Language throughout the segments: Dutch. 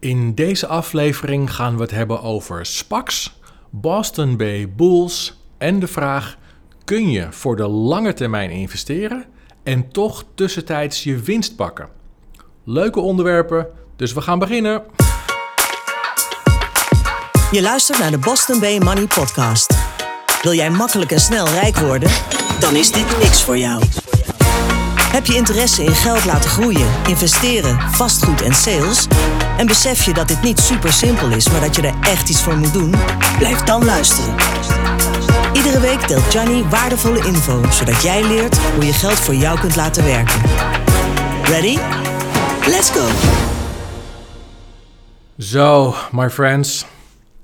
In deze aflevering gaan we het hebben over SPACs, Boston Bay Bulls en de vraag: kun je voor de lange termijn investeren en toch tussentijds je winst pakken? Leuke onderwerpen, dus we gaan beginnen. Je luistert naar de Boston Bay Money Podcast. Wil jij makkelijk en snel rijk worden? Dan is dit niks voor jou. Heb je interesse in geld laten groeien, investeren, vastgoed en sales? En besef je dat dit niet super simpel is, maar dat je er echt iets voor moet doen? Blijf dan luisteren. Iedere week deelt Johnny waardevolle info, zodat jij leert hoe je geld voor jou kunt laten werken. Ready? Let's go! Zo, my friends.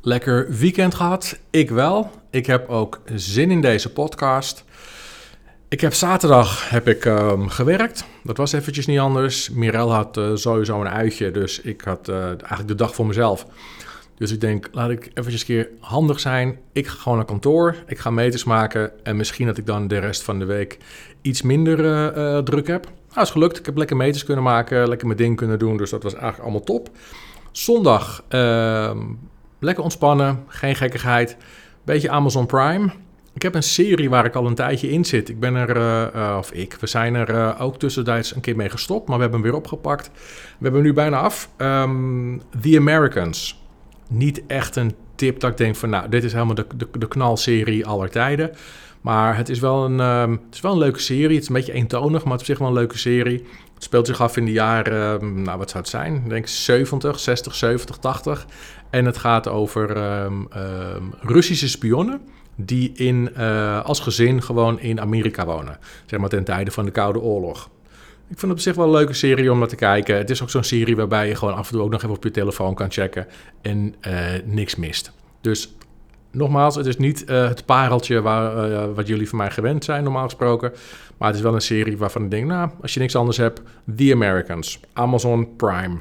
Lekker weekend gehad. Ik wel. Ik heb ook zin in deze podcast. Ik heb zaterdag heb ik, um, gewerkt. Dat was eventjes niet anders. Mirel had uh, sowieso een uitje, dus ik had uh, eigenlijk de dag voor mezelf. Dus ik denk, laat ik eventjes een keer handig zijn. Ik ga gewoon naar kantoor, ik ga meters maken... en misschien dat ik dan de rest van de week iets minder uh, druk heb. Nou, is gelukt. Ik heb lekker meters kunnen maken, lekker mijn ding kunnen doen. Dus dat was eigenlijk allemaal top. Zondag, ehm, lekker ontspannen, geen gekkigheid. Beetje Amazon Prime... Ik heb een serie waar ik al een tijdje in zit. Ik ben er, uh, of ik, we zijn er uh, ook tussentijds een keer mee gestopt, maar we hebben hem weer opgepakt. We hebben hem nu bijna af. Um, The Americans. Niet echt een tip dat ik denk van, nou, dit is helemaal de, de, knalserie aller tijden. Maar het is, wel een, um, het is wel een leuke serie. Het is een beetje eentonig, maar het is op zich wel een leuke serie. Het speelt zich af in de jaren, um, nou wat zou het zijn? Ik denk 70, 60, 70, 80. En het gaat over Russische spionnen die in, uh, als gezin gewoon in Amerika wonen. Zeg maar ten tijde van de Koude Oorlog. Ik vind het op zich wel een leuke serie om naar te kijken. Het is ook zo'n serie waarbij je gewoon af en toe ook nog even op je telefoon kan checken en uh, niks mist. Dus nogmaals, het is niet uh, het pareltje waar, wat jullie van mij gewend zijn, normaal gesproken. Maar het is wel een serie waarvan ik denk, nou, als je niks anders hebt, The Americans, Amazon Prime.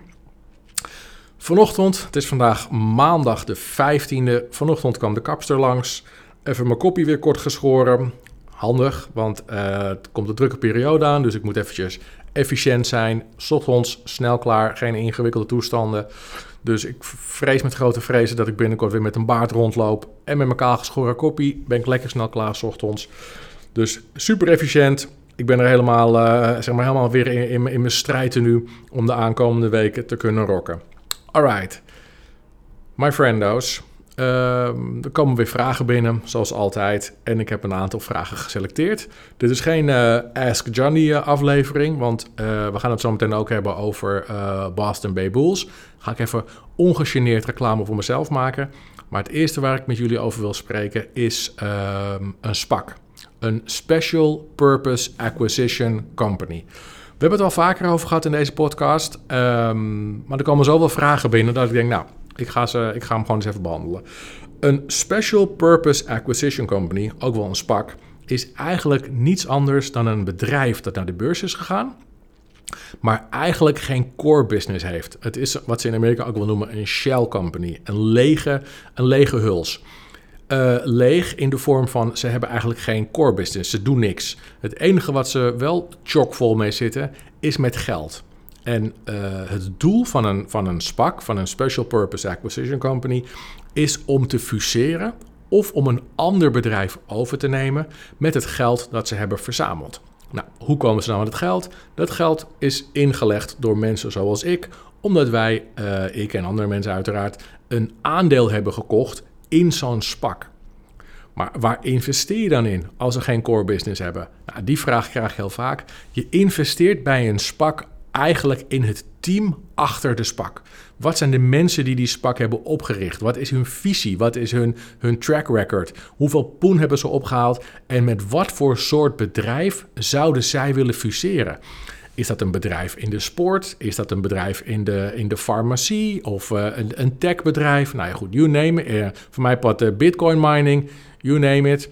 Vanochtend, het is vandaag maandag de 15e. Vanochtend kwam de kapster langs. Even mijn kopie weer kort geschoren. Handig, want uh, het komt een drukke periode aan. Dus ik moet eventjes efficiënt zijn. Ochtends snel klaar, geen ingewikkelde toestanden. Dus ik vrees met grote vrezen dat ik binnenkort weer met een baard rondloop. En met kaal geschoren kopie ben ik lekker snel klaar ochtends. Dus super efficiënt. Ik ben er helemaal, uh, zeg maar helemaal weer in, in, in mijn strijd nu om de aankomende weken te kunnen rocken. Alright. My friendos. Uh, er komen weer vragen binnen, zoals altijd. En ik heb een aantal vragen geselecteerd. Dit is geen uh, Ask Johnny uh, aflevering, want uh, we gaan het zo meteen ook hebben over Boston Bay Bulls. Ga ik even ongegeneerd reclame voor mezelf maken. Maar het eerste waar ik met jullie over wil spreken is ehm, een SPAC. Een Special Purpose Acquisition Company. We hebben het al vaker over gehad in deze podcast. Um, maar er komen zoveel vragen binnen dat ik denk, nou... Ik ga, ze, ik ga hem gewoon eens even behandelen. Een Special Purpose Acquisition Company, ook wel een SPAC, is eigenlijk niets anders dan een bedrijf dat naar de beurs is gegaan, maar eigenlijk geen core business heeft. Het is wat ze in Amerika ook wel noemen een shell company, een lege, een lege huls. Uh, leeg in de vorm van ze hebben eigenlijk geen core business, ze doen niks. Het enige wat ze wel chockvol mee zitten is met geld. En uh, het doel van een, van een SPAC, van een Special Purpose Acquisition Company, is om te fuseren of om een ander bedrijf over te nemen met het geld dat ze hebben verzameld. Nou, hoe komen ze nou aan het geld? Dat geld is ingelegd door mensen zoals ik, omdat wij, uh, ik en andere mensen uiteraard, een aandeel hebben gekocht in zo'n SPAC. Maar waar investeer je dan in als ze geen core business hebben? Nou, die vraag krijg je heel vaak. Je investeert bij een SPAC eigenlijk in het team achter de SPAC. Wat zijn de mensen die die SPAC hebben opgericht? Wat is hun visie? Wat is hun, hun track record? Hoeveel poen hebben ze opgehaald? En met wat voor soort bedrijf zouden zij willen fuseren? Is dat een bedrijf in de sport? Is dat een bedrijf in de, in de farmacie? Of uh, een, een techbedrijf? Nou ja, goed, you name it. Uh, voor mij pad uh, bitcoin mining, you name it.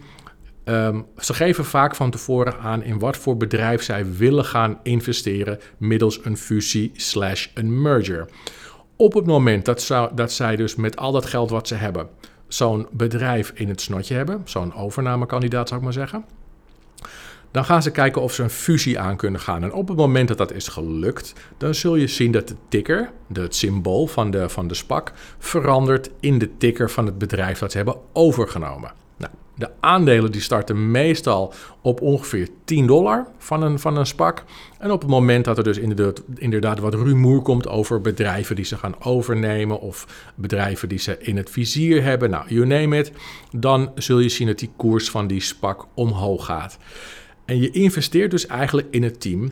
Um, ze geven vaak van tevoren aan in wat voor bedrijf zij willen gaan investeren middels een fusie slash een merger. Op het moment dat zij dus met al dat geld wat ze hebben zo'n bedrijf in het snotje hebben, zo'n overnamekandidaat zou ik maar zeggen, Dan gaan ze kijken of ze een fusie aan kunnen gaan. En op het moment dat dat is gelukt, dan zul je zien dat de ticker, het symbool van de, van de SPAC, verandert in de ticker van het bedrijf dat ze hebben overgenomen. Nou, de aandelen die starten meestal op ongeveer 10 dollar van een, van een SPAC. En op het moment dat er dus inderdaad, wat rumoer komt over bedrijven die ze gaan overnemen of bedrijven die ze in het vizier hebben, nou, you name it, dan zul je zien dat die koers van die SPAC omhoog gaat. En je investeert dus eigenlijk in het team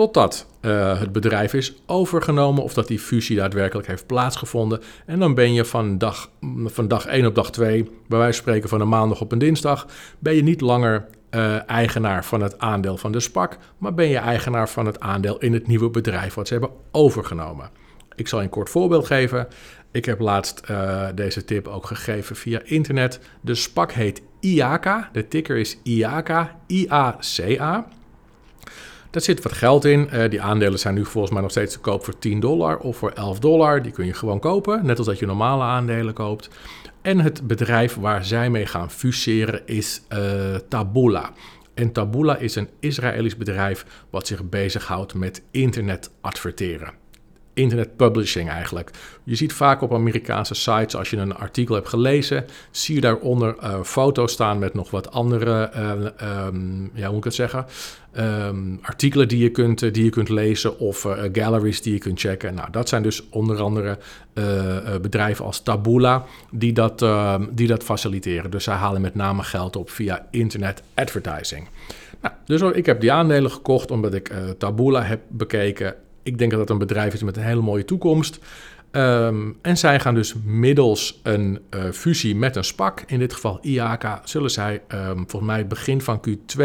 totdat uh, het bedrijf is overgenomen of dat die fusie daadwerkelijk heeft plaatsgevonden. En dan ben je van dag, van dag 1 op dag 2, bij wijze van spreken van een maandag op een dinsdag, ben je niet langer uh, eigenaar van het aandeel van de SPAC, maar ben je eigenaar van het aandeel in het nieuwe bedrijf wat ze hebben overgenomen. Ik zal een kort voorbeeld geven. Ik heb laatst uh, deze tip ook gegeven via internet. De SPAC heet IACA. De ticker is IACA, I-A-C-A. Daar zit wat geld in. Uh, die aandelen zijn nu volgens mij nog steeds te koop voor 10 dollar of voor 11 dollar. Die kun je gewoon kopen, net als dat je normale aandelen koopt. En het bedrijf waar zij mee gaan fuseren is uh, Taboola. En Taboola is een Israëlisch bedrijf wat zich bezighoudt met internet adverteren internet publishing eigenlijk. Je ziet vaak op Amerikaanse sites, als je een artikel hebt gelezen, zie je daaronder uh, foto's staan met nog wat andere, uh, um, ja, hoe moet ik het zeggen, um, artikelen die je kunt, die je kunt lezen of galleries die je kunt checken. Nou, dat zijn dus onder andere bedrijven als Taboola die dat, ehm, die dat faciliteren. Dus zij halen met name geld op via internet advertising. Nou, dus ik heb die aandelen gekocht omdat ik Taboola heb bekeken ik denk dat het een bedrijf is met een hele mooie toekomst. Um, en zij gaan dus middels een uh, fusie met een SPAC, in dit geval IAK, zullen zij um, volgens mij begin van Q2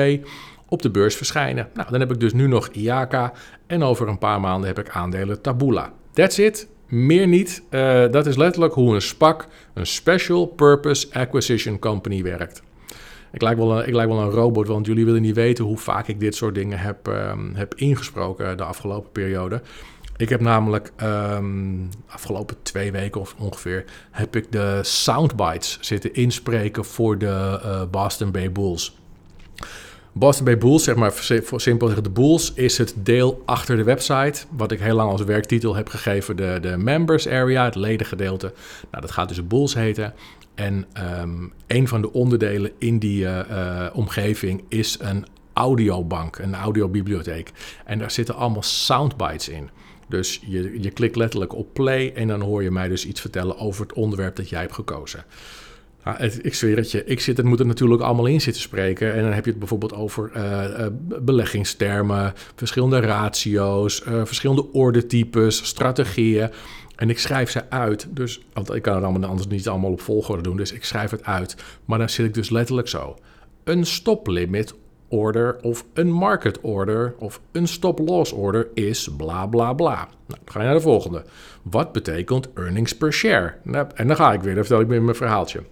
op de beurs verschijnen. Nou, dan heb ik dus nu nog IAK en over een paar maanden heb ik aandelen Taboola. That's it. Meer niet. Uh, dat is letterlijk hoe een SPAC, een Special Purpose Acquisition Company, werkt. Ik lijk, wel een, ik wel een robot, want jullie willen niet weten hoe vaak ik dit soort dingen heb, um, heb ingesproken de afgelopen periode. Ik heb namelijk um, afgelopen twee weken of ongeveer heb ik de soundbites zitten inspreken voor de uh, Boston Bay Bulls. Boston Bay Bulls, zeg maar voor simpel zeggen, de Bulls is het deel achter de website. Wat ik heel lang als werktitel heb gegeven, de, de members area, het ledengedeelte. Nou, dat gaat dus Bulls heten. En um, een van de onderdelen in die uh, omgeving is een audiobank, een audiobibliotheek. En daar zitten allemaal soundbites in. Dus je, je klikt letterlijk op play en dan hoor je mij dus iets vertellen over het onderwerp dat jij hebt gekozen. Nou, het, ik zweer het je, ik zit, het moet er natuurlijk allemaal in zitten spreken. En dan heb je het bijvoorbeeld over uh, beleggingstermen, verschillende ratio's, verschillende ordetypes, strategieën. En ik schrijf ze uit. Dus, want ik kan het anders niet allemaal op volgorde doen. Dus ik schrijf het uit. Maar dan zit ik dus letterlijk zo. Een stop limit order of een market order of een stop loss order is bla bla bla. Nou, dan ga je naar de volgende. Wat betekent earnings per share? Nou, en dan ga ik weer, dan vertel ik weer mijn verhaaltje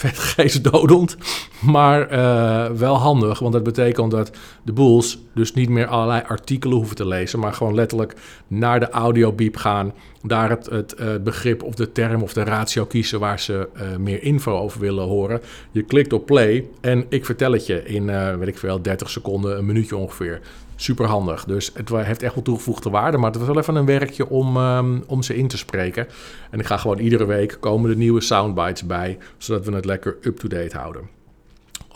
vetgeestdodend, maar uh, wel handig. Want dat betekent dat de boels dus niet meer allerlei artikelen hoeven te lezen, maar gewoon letterlijk naar de audiobiep gaan, daar het, het uh, begrip of de term of de ratio kiezen waar ze uh, meer info over willen horen. Je klikt op play en ik vertel het je in, weet ik veel, 30 seconden, een minuutje ongeveer super handig. Dus het heeft echt wel toegevoegde waarde. Maar het was wel even een werkje om, um, om ze in te spreken. En ik ga gewoon iedere week komen er nieuwe soundbites bij. Zodat we het lekker up-to-date houden.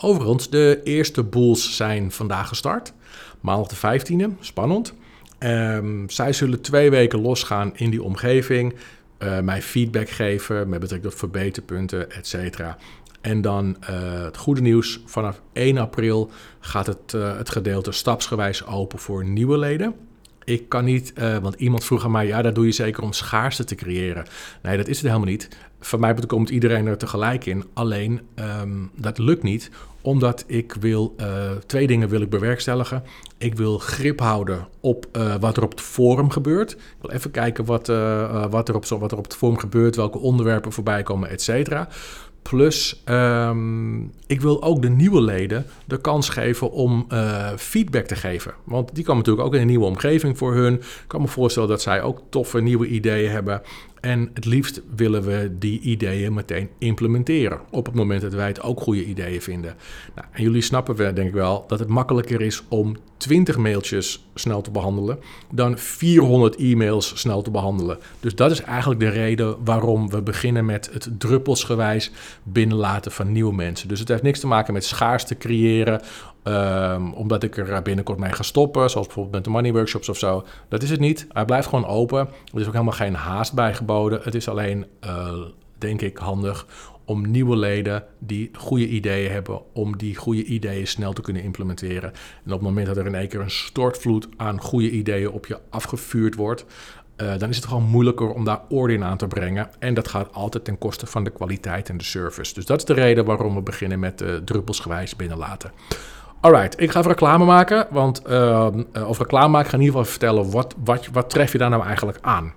Overigens, de eerste bulls zijn vandaag gestart. Maandag de 15e, spannend. Um, zij zullen twee weken losgaan in die omgeving. Uh, mij feedback geven met betrekking tot verbeterpunten, et cetera. En dan uh, het goede nieuws, vanaf 1 april gaat het, uh, het gedeelte stapsgewijs open voor nieuwe leden. Ik kan niet, uh, want iemand vroeg aan mij, ja, dat doe je zeker om schaarste te creëren. Nee, dat is het helemaal niet. Van mij komt iedereen er tegelijk in. Alleen, um, dat lukt niet, omdat ik wil, twee dingen wil ik bewerkstelligen. Ik wil grip houden op wat er op het forum gebeurt. Ik wil even kijken wat, wat, er op, wat er op het forum gebeurt, welke onderwerpen voorbij komen, et cetera. Plus, um, ik wil ook de nieuwe leden de kans geven om uh, feedback te geven. Want die kan natuurlijk ook in een nieuwe omgeving voor hun. Ik kan me voorstellen dat zij ook toffe nieuwe ideeën hebben. En het liefst willen we die ideeën meteen implementeren. Op het moment dat wij het ook goede ideeën vinden. Nou, en jullie snappen wel, denk ik wel, dat het makkelijker is om 20 mailtjes snel te behandelen. dan 400 e-mails snel te behandelen. Dus dat is eigenlijk de reden waarom we beginnen met het druppelsgewijs binnenlaten van nieuwe mensen. Dus het heeft niks te maken met schaarste creëren Um, omdat ik er binnenkort mee ga stoppen, zoals bijvoorbeeld met de money workshops of zo. Dat is het niet. Hij blijft gewoon open. Er is ook helemaal geen haast Het is alleen, uh, denk ik, handig om nieuwe leden die goede ideeën hebben, om die goede ideeën snel te kunnen implementeren. En op het moment dat er in één keer een stortvloed aan goede ideeën op je afgevuurd wordt, uh, dan is het gewoon moeilijker om daar orde in aan te brengen. En dat gaat altijd ten koste van de kwaliteit en de service. Dus dat is de reden waarom we beginnen met uh, druppelsgewijs binnenlaten. Alright, ik ga even reclame maken. Want uh, over reclame maken ga ik in ieder geval vertellen wat, wat, wat tref je daar nou eigenlijk aan.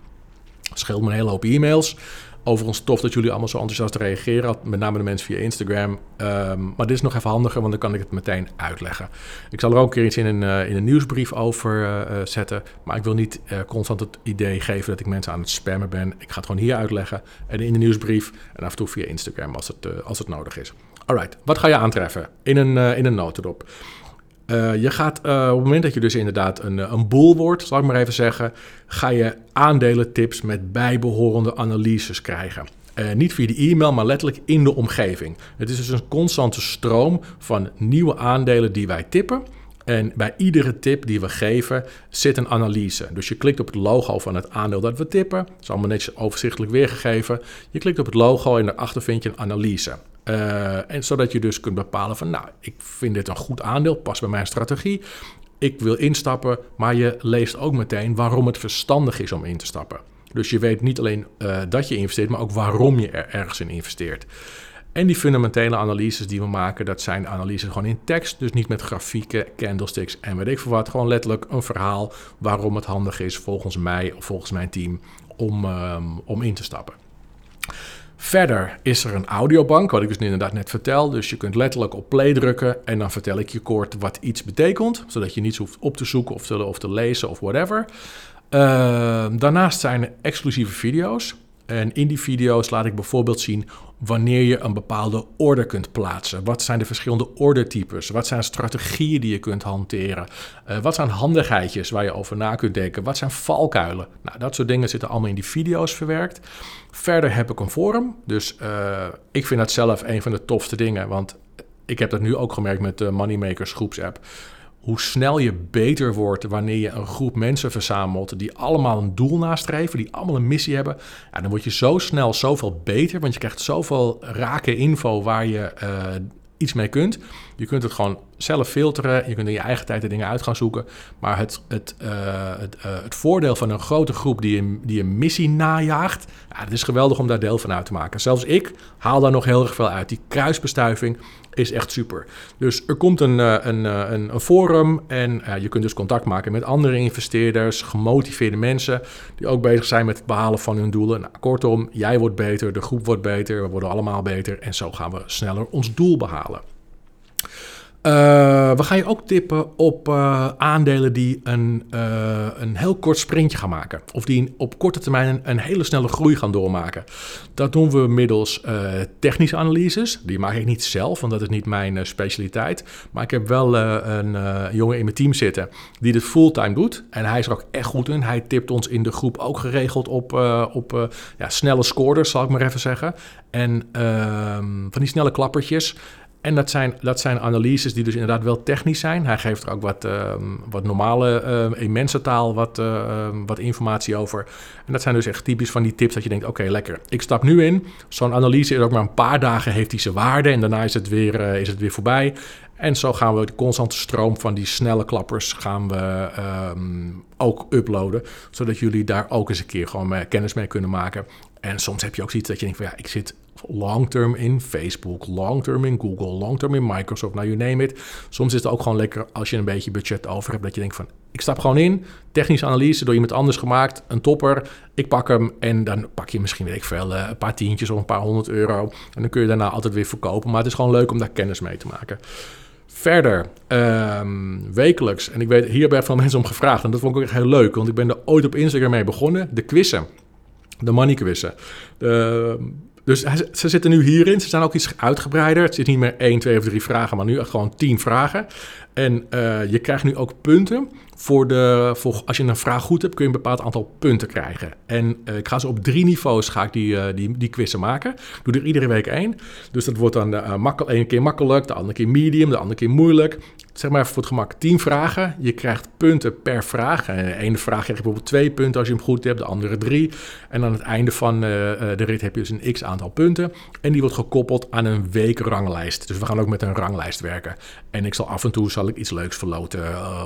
Scheelt me een hele hoop e-mails. Overigens tof dat jullie allemaal zo enthousiast reageren. Met name de mensen via Instagram. Um, maar dit is nog even handiger, want dan kan ik het meteen uitleggen. Ik zal er ook een keer iets in een, uh, in een nieuwsbrief over uh, zetten. Maar ik wil niet constant het idee geven dat ik mensen aan het spammen ben. Ik ga het gewoon hier uitleggen. En in de nieuwsbrief. En af en toe via Instagram als het, als het nodig is. Alright, wat ga je aantreffen in een, in een notendop? Uh, je gaat uh, op het moment dat je dus inderdaad een, een boel wordt, zal ik maar even zeggen, ga je aandelentips met bijbehorende analyses krijgen. Niet via de e-mail, maar letterlijk in de omgeving. Het is dus een constante stroom van nieuwe aandelen die wij tippen. En bij iedere tip die we geven zit een analyse. Dus je klikt op het logo van het aandeel dat we tippen. Dat is allemaal netjes overzichtelijk weergegeven. Je klikt op het logo en daarachter vind je een analyse. Uh, en zodat je dus kunt bepalen van, nou, ik vind dit een goed aandeel, past bij mijn strategie. Ik wil instappen, maar je leest ook meteen waarom het verstandig is om in te stappen. Dus je weet niet alleen uh, dat je investeert, maar ook waarom je er ergens in investeert. En die fundamentele analyses die we maken, dat zijn analyses gewoon in tekst. Dus niet met grafieken, candlesticks en weet ik veel wat. Gewoon letterlijk een verhaal waarom het handig is volgens mij of volgens mijn team om, um, om in te stappen. Verder is er een audiobank, wat ik dus inderdaad net vertel. Dus je kunt letterlijk op play drukken en dan vertel ik je kort wat iets betekent. Zodat je niets hoeft op te zoeken of te, te lezen of whatever. Uh, daarnaast zijn er exclusieve video's. En in die video's laat ik bijvoorbeeld zien wanneer je een bepaalde order kunt plaatsen. Wat zijn de verschillende ordertypes? Wat zijn strategieën die je kunt hanteren? Uh, wat zijn handigheidjes waar je over na kunt denken? Wat zijn valkuilen? Nou, dat soort dingen zitten allemaal in die video's verwerkt. Verder heb ik een forum. Dus uh, ik vind dat zelf een van de tofste dingen. Want ik heb dat nu ook gemerkt met de Moneymakers groepsapp hoe snel je beter wordt wanneer je een groep mensen verzamelt die allemaal een doel nastreven, die allemaal een missie hebben. Ja, dan word je zo snel zoveel beter, want je krijgt zoveel rake info waar je uh, iets mee kunt. Je kunt het gewoon zelf filteren. Je kunt in je eigen tijd de dingen uit gaan zoeken. Maar het, het, uh, het, uh, het voordeel van een grote groep die een, die een missie najaagt. Ja, het is geweldig om daar deel van uit te maken. Zelfs ik haal daar nog heel erg veel uit. Die kruisbestuiving is echt super. Dus er komt een, een, een, een forum. En je kunt dus contact maken met andere investeerders. Gemotiveerde mensen. Die ook bezig zijn met het behalen van hun doelen. Nou, kortom, jij wordt beter. De groep wordt beter. We worden allemaal beter. En zo gaan we sneller ons doel behalen. Uh, we gaan je ook tippen op uh, aandelen die een, uh, een heel kort sprintje gaan maken. Of die op korte termijn een, hele snelle groei gaan doormaken. Dat doen we middels technische analyses. Die maak ik niet zelf, want dat is niet mijn specialiteit. Maar ik heb wel een jongen in mijn team zitten die dit fulltime doet. En hij is er ook echt goed in. Hij tipt ons in de groep ook geregeld op, op ja, snelle scorers, zal ik maar even zeggen. En ehm, van die snelle klappertjes. En dat zijn, dat zijn analyses die dus inderdaad wel technisch zijn. Hij geeft er ook wat, uh, wat normale, uh, in mensentaal wat, uh, wat informatie over. En dat zijn dus echt typisch van die tips dat je denkt, oké, lekker. Ik stap nu in. Zo'n analyse is ook maar een paar dagen heeft hij zijn waarde. En daarna is het weer, is het weer voorbij. En zo gaan we de constante stroom van die snelle klappers gaan we ook uploaden. Zodat jullie daar ook eens een keer gewoon kennis mee kunnen maken. En soms heb je ook zoiets dat je denkt van ja, ik zit long-term in Facebook, long-term in Google, long-term in Microsoft, nou you name it. Soms is het ook gewoon lekker als je een beetje budget over hebt, dat je denkt van, ik stap gewoon in, technische analyse door iemand anders gemaakt, een topper, ik pak hem en dan pak je misschien, weet ik veel, een paar tientjes of een paar honderd euro. En dan kun je daarna altijd weer verkopen, maar het is gewoon leuk om daar kennis mee te maken. Verder, um, wekelijks, en ik weet, hier hebben veel mensen om gevraagd en dat vond ik ook echt heel leuk, want ik ben er ooit op Instagram mee begonnen, de quizzen. De money quizzen. Dus ze zitten nu hierin. Ze zijn ook iets uitgebreider. Het is niet meer 1, 2 of 3 vragen, maar nu gewoon 10 vragen. En uh, je krijgt nu ook punten voor de, als je een vraag goed hebt, kun je een bepaald aantal punten krijgen. En uh, ik ga ze op drie niveaus ga ik die, uh, die, die quizzen maken. Ik doe er iedere week één. Dus dat wordt dan uh, makkel, één keer makkelijk, de andere keer medium, de andere keer moeilijk. Zeg maar voor het gemak tien vragen. Je krijgt punten per vraag. De ene vraag krijg je bijvoorbeeld twee punten als je hem goed hebt, de andere drie. En aan het einde van de rit heb je dus een x aantal punten. En die wordt gekoppeld aan een weekranglijst. Dus we gaan ook met een ranglijst werken. En ik zal af en toe zal ik iets leuks verloten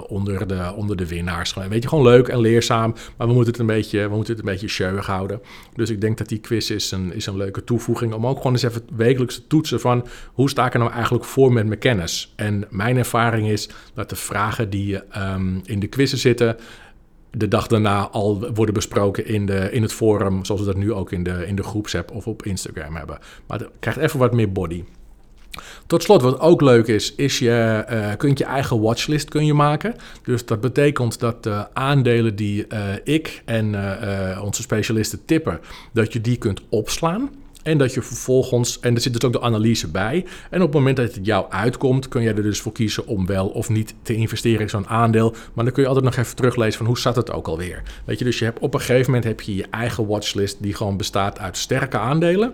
onder de onder de winnaars. Weet je, gewoon leuk en leerzaam. Maar we moeten het een beetje, we moeten het een beetje showy houden. Dus ik denk dat die quiz is een, is een leuke toevoeging. Om ook gewoon eens even wekelijks te toetsen van hoe sta ik er nou eigenlijk voor met mijn kennis. En mijn ervaring is dat de vragen die um, in de quizzen zitten de dag daarna al worden besproken in, de, in het forum, zoals we dat nu ook in de, in de groepsapp of op Instagram hebben. Maar het krijgt even wat meer body. Tot slot, wat ook leuk is, is je uh, kunt je eigen watchlist kun je maken. Dus dat betekent dat de aandelen die uh, ik en onze specialisten tippen, dat je die kunt opslaan. En dat je vervolgens, en er zit dus ook de analyse bij. En op het moment dat het jou uitkomt, kun je er dus voor kiezen om wel of niet te investeren in zo'n aandeel. Maar dan kun je altijd nog even teruglezen van hoe zat het ook alweer. Weet je, dus je hebt op een gegeven moment heb je je eigen watchlist die gewoon bestaat uit sterke aandelen.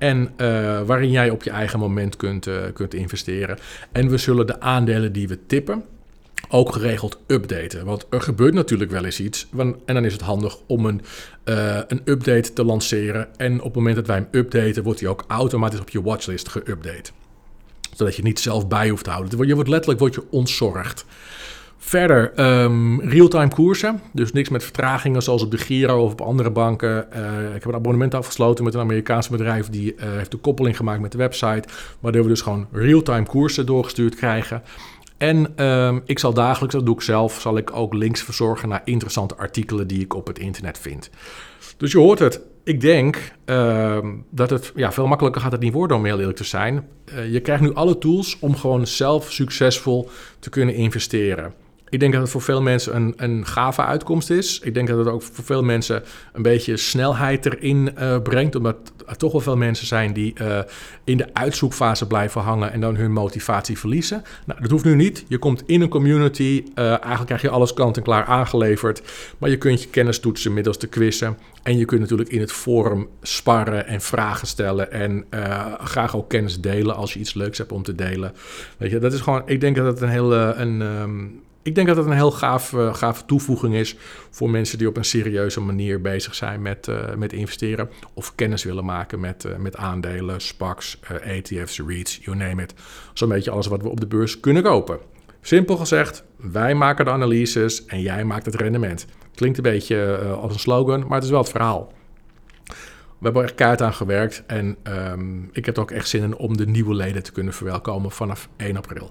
En uh, waarin jij op je eigen moment kunt, uh, kunt investeren. En we zullen de aandelen die we tippen ook geregeld updaten. Want er gebeurt natuurlijk wel eens iets. En dan is het handig om een, uh, een update te lanceren. En op het moment dat wij hem updaten, wordt hij ook automatisch op je watchlist geüpdate. Zodat je niet zelf bij hoeft te houden. Je wordt letterlijk wordt je ontzorgd. Verder, um, real-time koersen. Dus niks met vertragingen zoals op de Giro of op andere banken. Uh, ik heb een abonnement afgesloten met een Amerikaans bedrijf. Die uh, heeft de koppeling gemaakt met de website. Waardoor we dus gewoon real-time koersen doorgestuurd krijgen. En um, ik zal dagelijks, dat doe ik zelf, zal ik ook links verzorgen naar interessante artikelen die ik op het internet vind. Dus je hoort het. Ik denk uh, dat het ja, veel makkelijker gaat het niet worden om heel eerlijk te zijn. Uh, je krijgt nu alle tools om gewoon zelf succesvol te kunnen investeren. Ik denk dat het voor veel mensen een, een gave uitkomst is. Ik denk dat het ook voor veel mensen een beetje snelheid erin uh, brengt. Omdat er toch wel veel mensen zijn die uh, in de uitzoekfase blijven hangen en dan hun motivatie verliezen. Nou, dat hoeft nu niet. Je komt in een community. Uh, eigenlijk krijg je alles kant en klaar aangeleverd. Maar je kunt je kennis toetsen middels de quizzen. En je kunt natuurlijk in het forum sparren en vragen stellen. En graag ook kennis delen als je iets leuks hebt om te delen. Weet je, dat is gewoon. Ik denk dat het een hele. Een, um, ik denk dat het een heel gaaf, uh, gave toevoeging is voor mensen die op een serieuze manier bezig zijn met, uh, met investeren of kennis willen maken met, uh, met aandelen, SPACs, ETF's, REITs, you name it. Zo'n beetje alles wat we op de beurs kunnen kopen. Simpel gezegd, wij maken de analyses en jij maakt het rendement. Klinkt een beetje als een slogan, maar het is wel het verhaal. We hebben er keihard aan gewerkt en um, ik heb er ook echt zin in om de nieuwe leden te kunnen verwelkomen vanaf 1 april.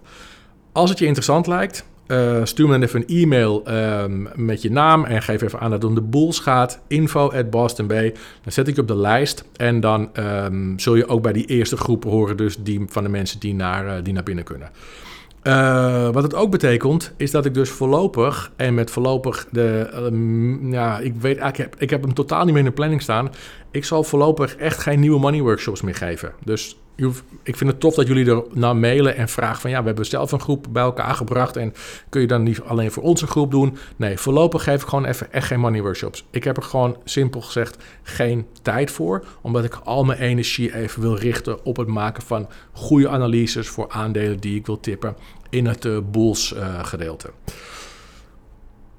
Als het je interessant lijkt, uh, stuur me dan even een e-mail um, met je naam en geef even aan dat het om de boels gaat. Info at Boston Bay. Dan zet ik je op de lijst en dan um, zul je ook bij die eerste groep horen, dus die van de mensen die naar, uh, die naar binnen kunnen. Uh, wat het ook betekent, is dat ik dus voorlopig, en met voorlopig de, um, ja, ik weet ik heb, ik heb hem totaal niet meer in de planning staan. Ik zal voorlopig echt geen nieuwe money workshops meer geven. Dus ik vind het tof dat jullie er naar mailen en vragen van ja, we hebben zelf een groep bij elkaar gebracht en kun je dan niet alleen voor onze groep doen? Nee, voorlopig geef ik gewoon even echt geen money workshops. Ik heb er gewoon simpel gezegd geen tijd voor, omdat ik al mijn energie even wil richten op het maken van goede analyses voor aandelen die ik wil tippen in het Bulls uh, gedeelte.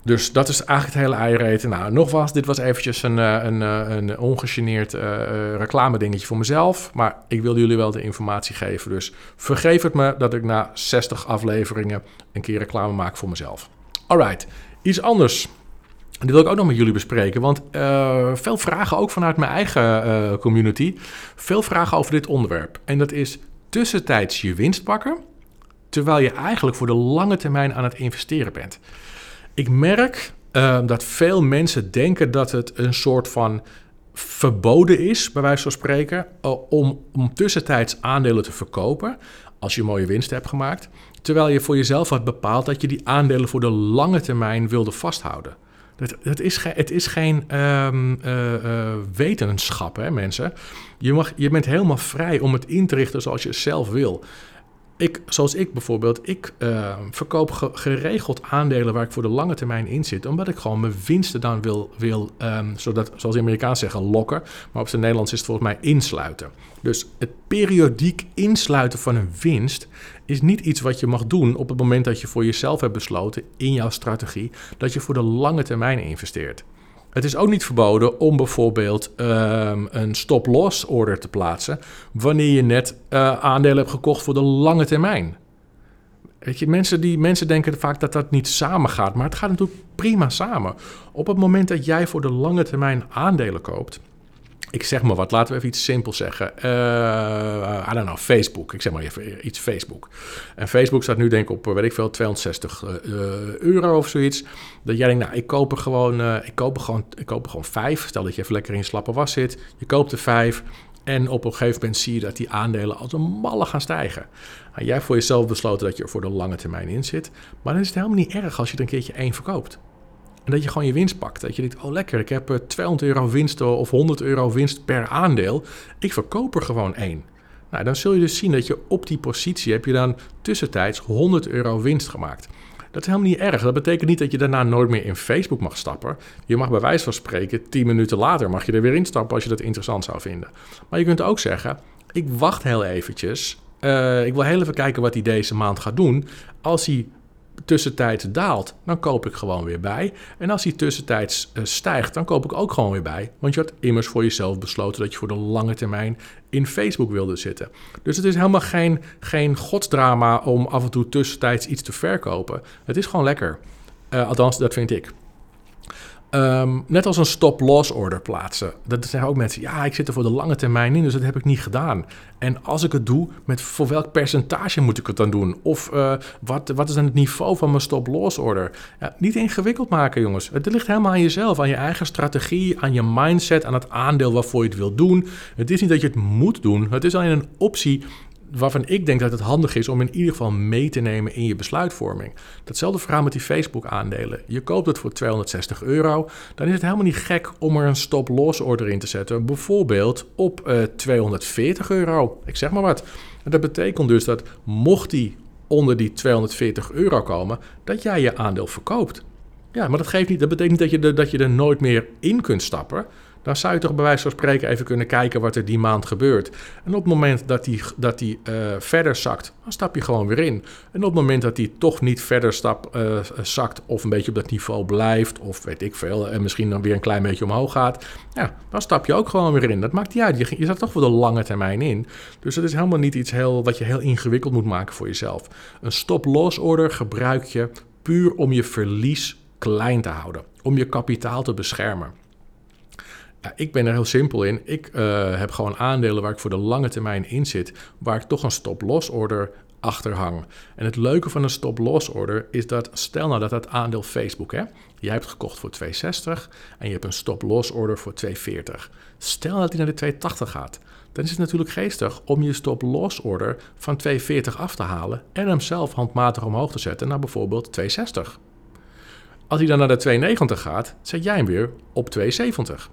Dus dat is eigenlijk het hele eiereten. Nou, nogmaals, dit was eventjes een, eh, een, een, een ongegeneerd uh, reclame dingetje voor mezelf. Maar ik wilde jullie wel de informatie geven. Dus vergeef het me dat ik na 60 afleveringen een keer reclame maak voor mezelf. Alright, iets anders. Die wil ik ook nog met jullie bespreken. Want veel vragen, ook vanuit mijn eigen community, veel vragen over dit onderwerp. En dat is tussentijds je winst pakken, terwijl je eigenlijk voor de lange termijn aan het investeren bent. Ik merk uh, dat veel mensen denken dat het een soort van verboden is, bij wijze van spreken, uh, om, om tussentijds aandelen te verkopen als je mooie winst hebt gemaakt. Terwijl je voor jezelf had bepaald dat je die aandelen voor de lange termijn wilde vasthouden. Dat, dat is het is geen ehm, eh, eh, wetenschap, hè, mensen. Je, mag, je bent helemaal vrij om het in te richten zoals je zelf wil. Ik, zoals ik bijvoorbeeld, ik uh, verkoop geregeld aandelen waar ik voor de lange termijn in zit. Omdat ik gewoon mijn winsten dan wil, wil um, zodat, zoals de Amerikaans zeggen, lokken. Maar op zijn Nederlands is het volgens mij insluiten. Dus het periodiek insluiten van een winst is niet iets wat je mag doen op het moment dat je voor jezelf hebt besloten in jouw strategie dat je voor de lange termijn investeert. Het is ook niet verboden om bijvoorbeeld um, een stop-loss order te plaatsen wanneer je net uh, aandelen hebt gekocht voor de lange termijn. Weet je, mensen, die, mensen denken vaak dat dat niet samen gaat, maar het gaat natuurlijk prima samen. Op het moment dat jij voor de lange termijn aandelen koopt, ik zeg maar wat, laten we even iets simpels zeggen. Uh, I don't know, Facebook. Ik zeg maar even iets Facebook. En Facebook staat nu denk ik op, weet ik veel, 260 uh, eh, euro of zoiets. Dat jij denkt, nou, ik koop er gewoon, ik koop er gewoon, ik koop er gewoon vijf. Stel dat je even lekker in slappe was zit. Je koopt er vijf. En op een gegeven moment zie je dat die aandelen als een malle gaan stijgen. Nou, jij voor jezelf besloten dat je er voor de lange termijn in zit. Maar dan is het helemaal niet erg als je er een keertje één verkoopt. Dat je gewoon je winst pakt. Dat je denkt, oh lekker, ik heb 200 eh, euro winst of 100 euro winst per aandeel. Ik verkoop er gewoon één. Nou, dan zul je dus zien dat je op die positie heb je dan tussentijds 100 euro winst gemaakt. Dat is helemaal niet erg. Dat betekent niet dat je daarna nooit meer in Facebook mag stappen. Je mag bij wijze van spreken 10 minuten later mag je er weer instappen als je dat interessant zou vinden. Maar je kunt ook zeggen, ik wacht heel eventjes. Uh, ik wil heel even kijken wat hij deze maand gaat doen. Als hij tussentijds daalt, dan koop ik gewoon weer bij. En als die tussentijds uh, stijgt, dan koop ik ook gewoon weer bij. Want je had immers voor jezelf besloten dat je voor de lange termijn in Facebook wilde zitten. Dus het is helemaal geen, geen godsdrama om af en toe tussentijds iets te verkopen. Het is gewoon lekker. Uh, althans, dat vind ik. Um, net als een stop-loss order plaatsen. Dat zeggen ook mensen, ja, ik zit er voor de lange termijn in, dus dat heb ik niet gedaan. En als ik het doe, met voor welk percentage moet ik het dan doen? Of uh, wat, wat is dan het niveau van mijn stop-loss order? Ja, niet ingewikkeld maken, jongens. Het ligt helemaal aan jezelf, aan je eigen strategie, aan je mindset, aan het aandeel waarvoor je het wil doen. Het is niet dat je het moet doen, het is alleen een optie waarvan ik denk dat het handig is om in ieder geval mee te nemen in je besluitvorming. Datzelfde verhaal met die Facebook-aandelen. Je koopt het voor 260 euro, dan is het helemaal niet gek om er een stop-loss order in te zetten. Bijvoorbeeld op uh, eh, 240 euro. Ik zeg maar wat. Dat betekent dus dat mocht die onder die 240 euro komen, dat jij je aandeel verkoopt. Ja, maar dat, geeft niet, dat betekent niet dat je, dat je er nooit meer in kunt stappen dan zou je toch bij wijze van spreken even kunnen kijken wat er die maand gebeurt. En op het moment dat die, dat die uh, verder zakt, dan stap je gewoon weer in. En op het moment dat die toch niet verder stap, uh, zakt of een beetje op dat niveau blijft, of weet ik veel, en misschien dan weer een klein beetje omhoog gaat, ja, dan stap je ook gewoon weer in. Dat maakt niet uit. Je, je staat toch voor de lange termijn in. Dus het is helemaal niet iets heel, wat je heel ingewikkeld moet maken voor jezelf. Een stop-loss order gebruik je puur om je verlies klein te houden, om je kapitaal te beschermen. Ja, ik ben er heel simpel in. Ik uh, heb gewoon aandelen waar ik voor de lange termijn in zit, waar ik toch een stop-loss order achter hang. En het leuke van een stop-loss order is dat, stel nou dat dat aandeel Facebook, hè, jij hebt gekocht voor 260 en je hebt een stop-loss order voor 240. Stel dat die naar de 280 gaat, dan is het natuurlijk geestig om je stop-loss order van 240 af te halen en hem zelf handmatig omhoog te zetten naar bijvoorbeeld 260. Als hij dan naar de 290 gaat, zet jij hem weer op 270.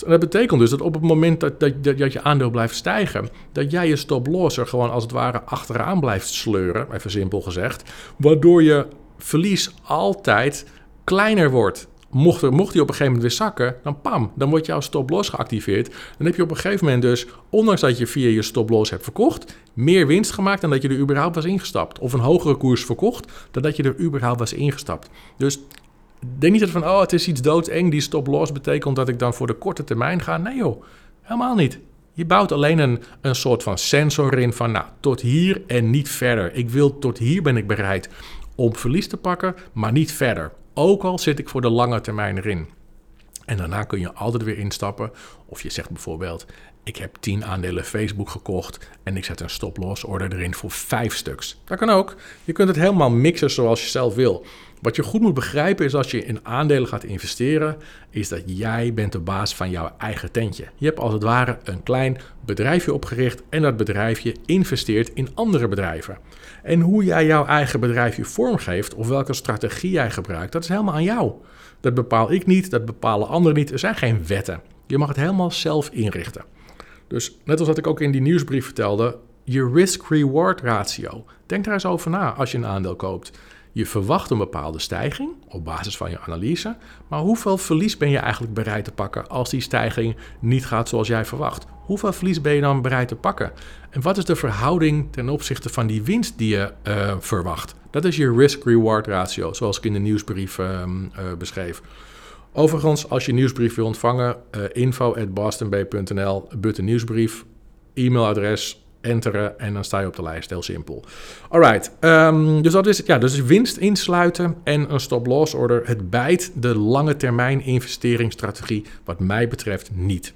En dat betekent dus dat op het moment dat, dat, dat, je aandeel blijft stijgen, dat jij je stop-loss er gewoon als het ware achteraan blijft sleuren, even simpel gezegd, waardoor je verlies altijd kleiner wordt. Mocht, mocht die op een gegeven moment weer zakken, dan pam, dan wordt jouw stop-loss geactiveerd. Dan heb je op een gegeven moment dus, ondanks dat je via je stop-loss hebt verkocht, meer winst gemaakt dan dat je er überhaupt was ingestapt. Of een hogere koers verkocht dan dat je er überhaupt was ingestapt. Dus denk niet dat van, oh, het is iets doodeng, die stop-loss betekent dat ik dan voor de korte termijn ga. Nee joh, helemaal niet. Je bouwt alleen een, een soort van sensor in van, nou, tot hier en niet verder. Ik wil tot hier ben ik bereid om verlies te pakken, maar niet verder. Ook al zit ik voor de lange termijn erin. En daarna kun je altijd weer instappen Of je zegt bijvoorbeeld, ik heb 10 aandelen Facebook gekocht en ik zet een stop-loss order erin voor 5 stuks. Dat kan ook. Je kunt het helemaal mixen zoals je zelf wil. Wat je goed moet begrijpen is als je in aandelen gaat investeren, is dat jij bent de baas van jouw eigen tentje. Je hebt als het ware een klein bedrijfje opgericht en dat bedrijfje investeert in andere bedrijven. En hoe jij jouw eigen bedrijfje vormgeeft of welke strategie jij gebruikt, dat is helemaal aan jou. Dat bepaal ik niet, dat bepalen anderen niet. Er zijn geen wetten. Je mag het helemaal zelf inrichten. Dus net als wat ik ook in die nieuwsbrief vertelde, je risk-reward ratio. Denk daar eens over na als je een aandeel koopt. Je verwacht een bepaalde stijging op basis van je analyse, maar hoeveel verlies ben je eigenlijk bereid te pakken als die stijging niet gaat zoals jij verwacht? Hoeveel verlies ben je dan bereid te pakken? En wat is de verhouding ten opzichte van die winst die je uh, verwacht? Dat is je risk-reward ratio, zoals ik in de nieuwsbrief uh, uh, beschreef. Overigens, als je nieuwsbrief wil ontvangen, uh, info at nieuwsbrief, e-mailadres, enteren en dan sta je op de lijst. Heel simpel. Alright, um, dus dat is ja, dus winst insluiten en een stop-loss order. Het bijt de lange termijn investeringsstrategie, wat mij betreft, niet.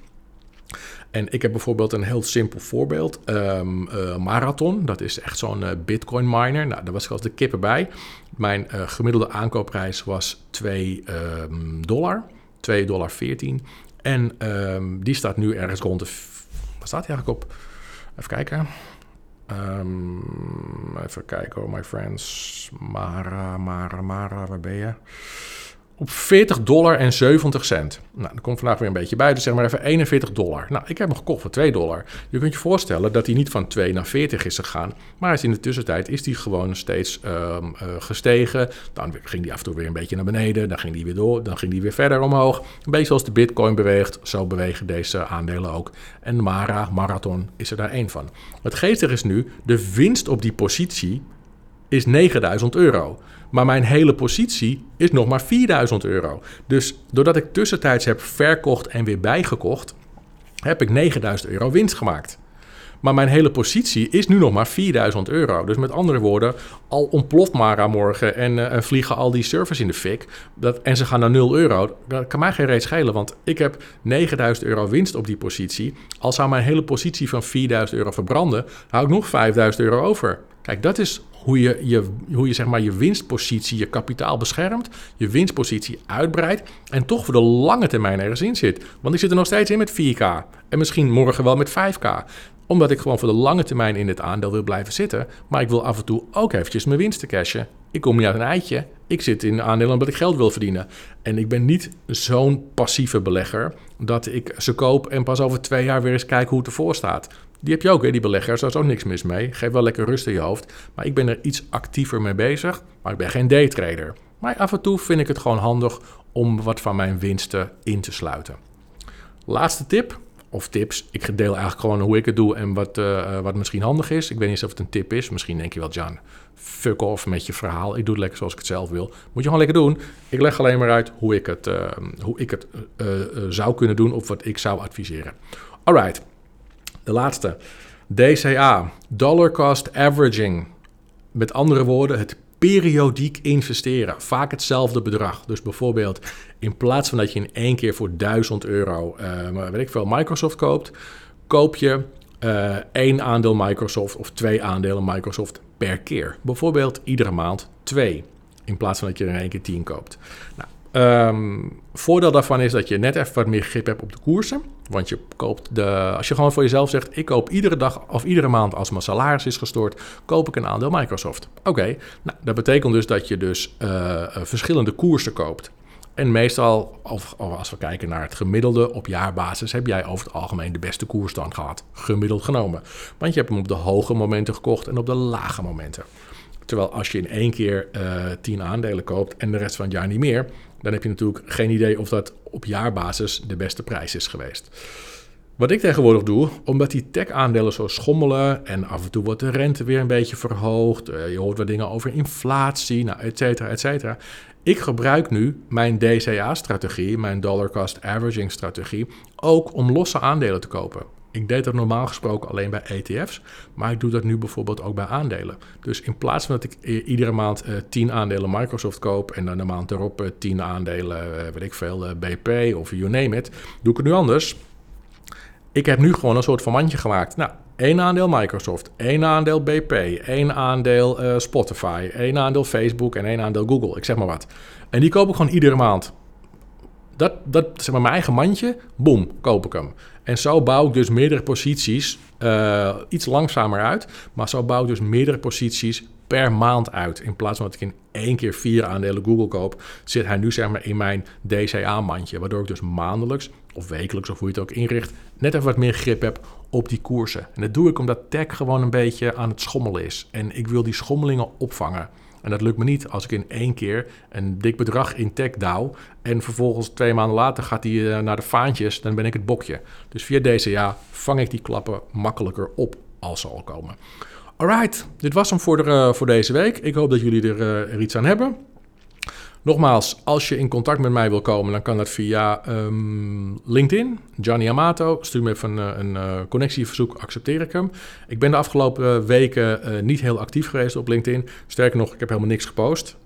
En ik heb bijvoorbeeld een heel simpel voorbeeld. Um, uh, Marathon, dat is echt zo'n uh, bitcoin miner. Nou, daar was ik als de kippen bij. Mijn uh, gemiddelde aankoopprijs was 2 um, dollar, 2 dollar 14. En die staat nu ergens rond de... Wat staat hij eigenlijk op? Even kijken. Um, even kijken hoor, my friends. Mara, Mara, Mara, waar ben je? Op 40 dollar en 70 cent. Nou, dat komt vandaag weer een beetje bij. Dus zeg maar even 41 dollar. Nou, ik heb hem gekocht voor 2 dollar. Je kunt je voorstellen dat hij niet van 2 naar 40 is gegaan. Maar in de tussentijd is hij gewoon steeds um, uh, gestegen. Dan ging hij af en toe weer een beetje naar beneden. Dan ging hij weer door. Dan ging hij weer verder omhoog. Een beetje zoals de bitcoin beweegt. Zo bewegen deze aandelen ook. En Mara, Marathon, is er daar één van. Het geestige is nu, de winst op die positie is 9000 euro. Maar mijn hele positie is nog maar 4000 euro. Dus doordat ik tussentijds heb verkocht en weer bijgekocht, heb ik 9000 euro winst gemaakt. Maar mijn hele positie is nu nog maar 4000 euro. Dus met andere woorden, al ontploft Mara morgen en uh, vliegen al die servers in de fik. Dat, en ze gaan naar 0 euro. Dat kan mij geen reet schelen, want ik heb 9000 euro winst op die positie. Al zou mijn hele positie van 4000 euro verbranden, hou ik nog 5000 euro over. Kijk, dat is hoe je, je, hoe je, zeg maar, je winstpositie, je kapitaal beschermt, je winstpositie uitbreidt en toch voor de lange termijn ergens in zit. Want ik zit er nog steeds in met 4K en misschien morgen wel met 5K omdat ik gewoon voor de lange termijn in dit aandeel wil blijven zitten. Maar ik wil af en toe ook eventjes mijn winsten cashen. Ik kom niet uit een eitje. Ik zit in aandelen omdat ik geld wil verdienen. En ik ben niet zo'n passieve belegger dat ik ze koop en pas over twee jaar weer eens kijk hoe het ervoor staat. Die heb je ook, die beleggers. Daar is ook niks mis mee. Geef wel lekker rust in je hoofd. Maar ik ben er iets actiever mee bezig. Maar ik ben geen daytrader. Maar af en toe vind ik het gewoon handig om wat van mijn winsten in te sluiten. Laatste tip of tips. Ik deel eigenlijk gewoon hoe ik het doe en wat, uh, wat misschien handig is. Ik weet niet of het een tip is. Misschien denk je wel, Jan, fuck off met je verhaal. Ik doe het lekker zoals ik het zelf wil. Moet je gewoon lekker doen. Ik leg alleen maar uit hoe ik het, uh, hoe ik het zou kunnen doen of wat ik zou adviseren. Alright, de laatste. DCA, Dollar Cost Averaging. Met andere woorden, het periodiek investeren. Vaak hetzelfde bedrag. Dus bijvoorbeeld in plaats van dat je in één keer voor 1000 euro, uh, weet ik veel, Microsoft koopt, koop je uh, één aandeel Microsoft of twee aandelen Microsoft per keer. Bijvoorbeeld iedere maand twee. In plaats van dat je er in één keer tien koopt. Nou, Um, voordeel daarvan is dat je net even wat meer grip hebt op de koersen. Want je koopt de, als je gewoon voor jezelf zegt: ik koop iedere dag of iedere maand als mijn salaris is gestort, koop ik een aandeel Microsoft. Oké, nou, dat betekent dus dat je dus uh, verschillende koersen koopt. En meestal, of, of als we kijken naar het gemiddelde op jaarbasis, heb jij over het algemeen de beste koersstand gehad, gemiddeld genomen. Want je hebt hem op de hoge momenten gekocht en op de lage momenten. Terwijl als je in één keer uh, 10 aandelen koopt en de rest van het jaar niet meer, dan heb je natuurlijk geen idee of dat op jaarbasis de beste prijs is geweest. Wat ik tegenwoordig doe, omdat die tech-aandelen zo schommelen en af en toe wordt de rente weer een beetje verhoogd, uh, je hoort wat dingen over inflatie, nou, et cetera, et cetera. Ik gebruik nu mijn DCA-strategie, mijn Dollar Cost Averaging strategie, ook om losse aandelen te kopen. Ik deed dat normaal gesproken alleen bij ETF's, maar ik doe dat nu bijvoorbeeld ook bij aandelen. Dus in plaats van dat ik iedere maand uh, 10 aandelen Microsoft koop en dan de maand erop uh, 10 aandelen, uh, weet ik veel, BP of you name it, doe ik het nu anders. ik heb nu gewoon een soort van mandje gemaakt. Nou, één aandeel Microsoft, één aandeel BP, één aandeel Spotify, één aandeel Facebook en één aandeel Google. Ik zeg maar wat. En die koop ik gewoon iedere maand. Dat, dat zeg maar mijn eigen mandje, boom, koop ik hem. En zo bouw ik dus meerdere posities, uh, iets langzamer uit, maar zo bouw ik dus meerdere posities per maand uit. In plaats van dat ik in één keer vier aandelen Google koop, zit hij nu zeg maar in mijn DCA-mandje. Waardoor ik dus maandelijks of wekelijks, of hoe je het ook inricht, net even wat meer grip heb op die koersen. En dat doe ik omdat tech gewoon een beetje aan het schommelen is. En ik wil die schommelingen opvangen. En dat lukt me niet als ik in één keer een dik bedrag in tech douw. En vervolgens twee maanden later gaat die eh, naar de vaantjes. Dan ben ik het bokje. Dus via DCA vang ik die klappen makkelijker op als ze al komen. Alright, dit was hem voor, de, eh, voor deze week. Ik hoop dat jullie er, uh, er iets aan hebben. Nogmaals, als je in contact met mij wil komen, dan kan dat via um, LinkedIn. Gianni Amato, stuur me even een, een uh, connectieverzoek, accepteer ik hem. Ik ben de afgelopen weken uh, niet heel actief geweest op LinkedIn. Sterker nog, ik heb helemaal niks gepost.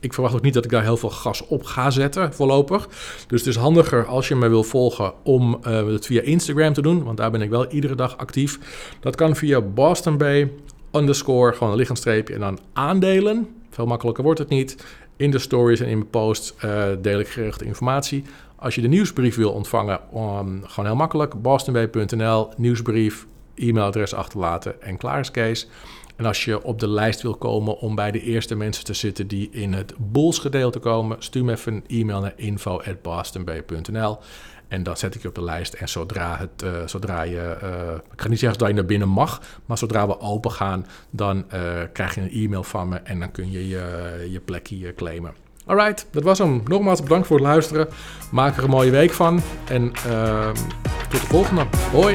Ik verwacht ook niet dat ik daar heel veel gas op ga zetten voorlopig. Dus het is handiger als je me wil volgen om het via Instagram te doen. Want daar ben ik wel iedere dag actief. Dat kan via Boston Bay underscore, gewoon een streepje en dan aandelen. Veel makkelijker wordt het niet. In de stories en in mijn posts uh, deel ik gerichte informatie. Als je de nieuwsbrief wil ontvangen, um, gewoon heel makkelijk. bostonway.nl, nieuwsbrief, e-mailadres achterlaten en klaar is Kees. En als je op de lijst wil komen om bij de eerste mensen te zitten die in het Bulls gedeelte komen, stuur me even een e-mail naar info.bostonbay.nl. En dan zet ik je op de lijst. En zodra, het, uh, zodra je, uh, ik ga niet zeggen dat je naar binnen mag, maar zodra we open gaan, dan uh, krijg je een e-mail van me en dan kun je je, je plekje claimen. Alright, dat was hem. Nogmaals bedankt voor het luisteren. Maak er een mooie week van. En ehm, tot de volgende. Hoi!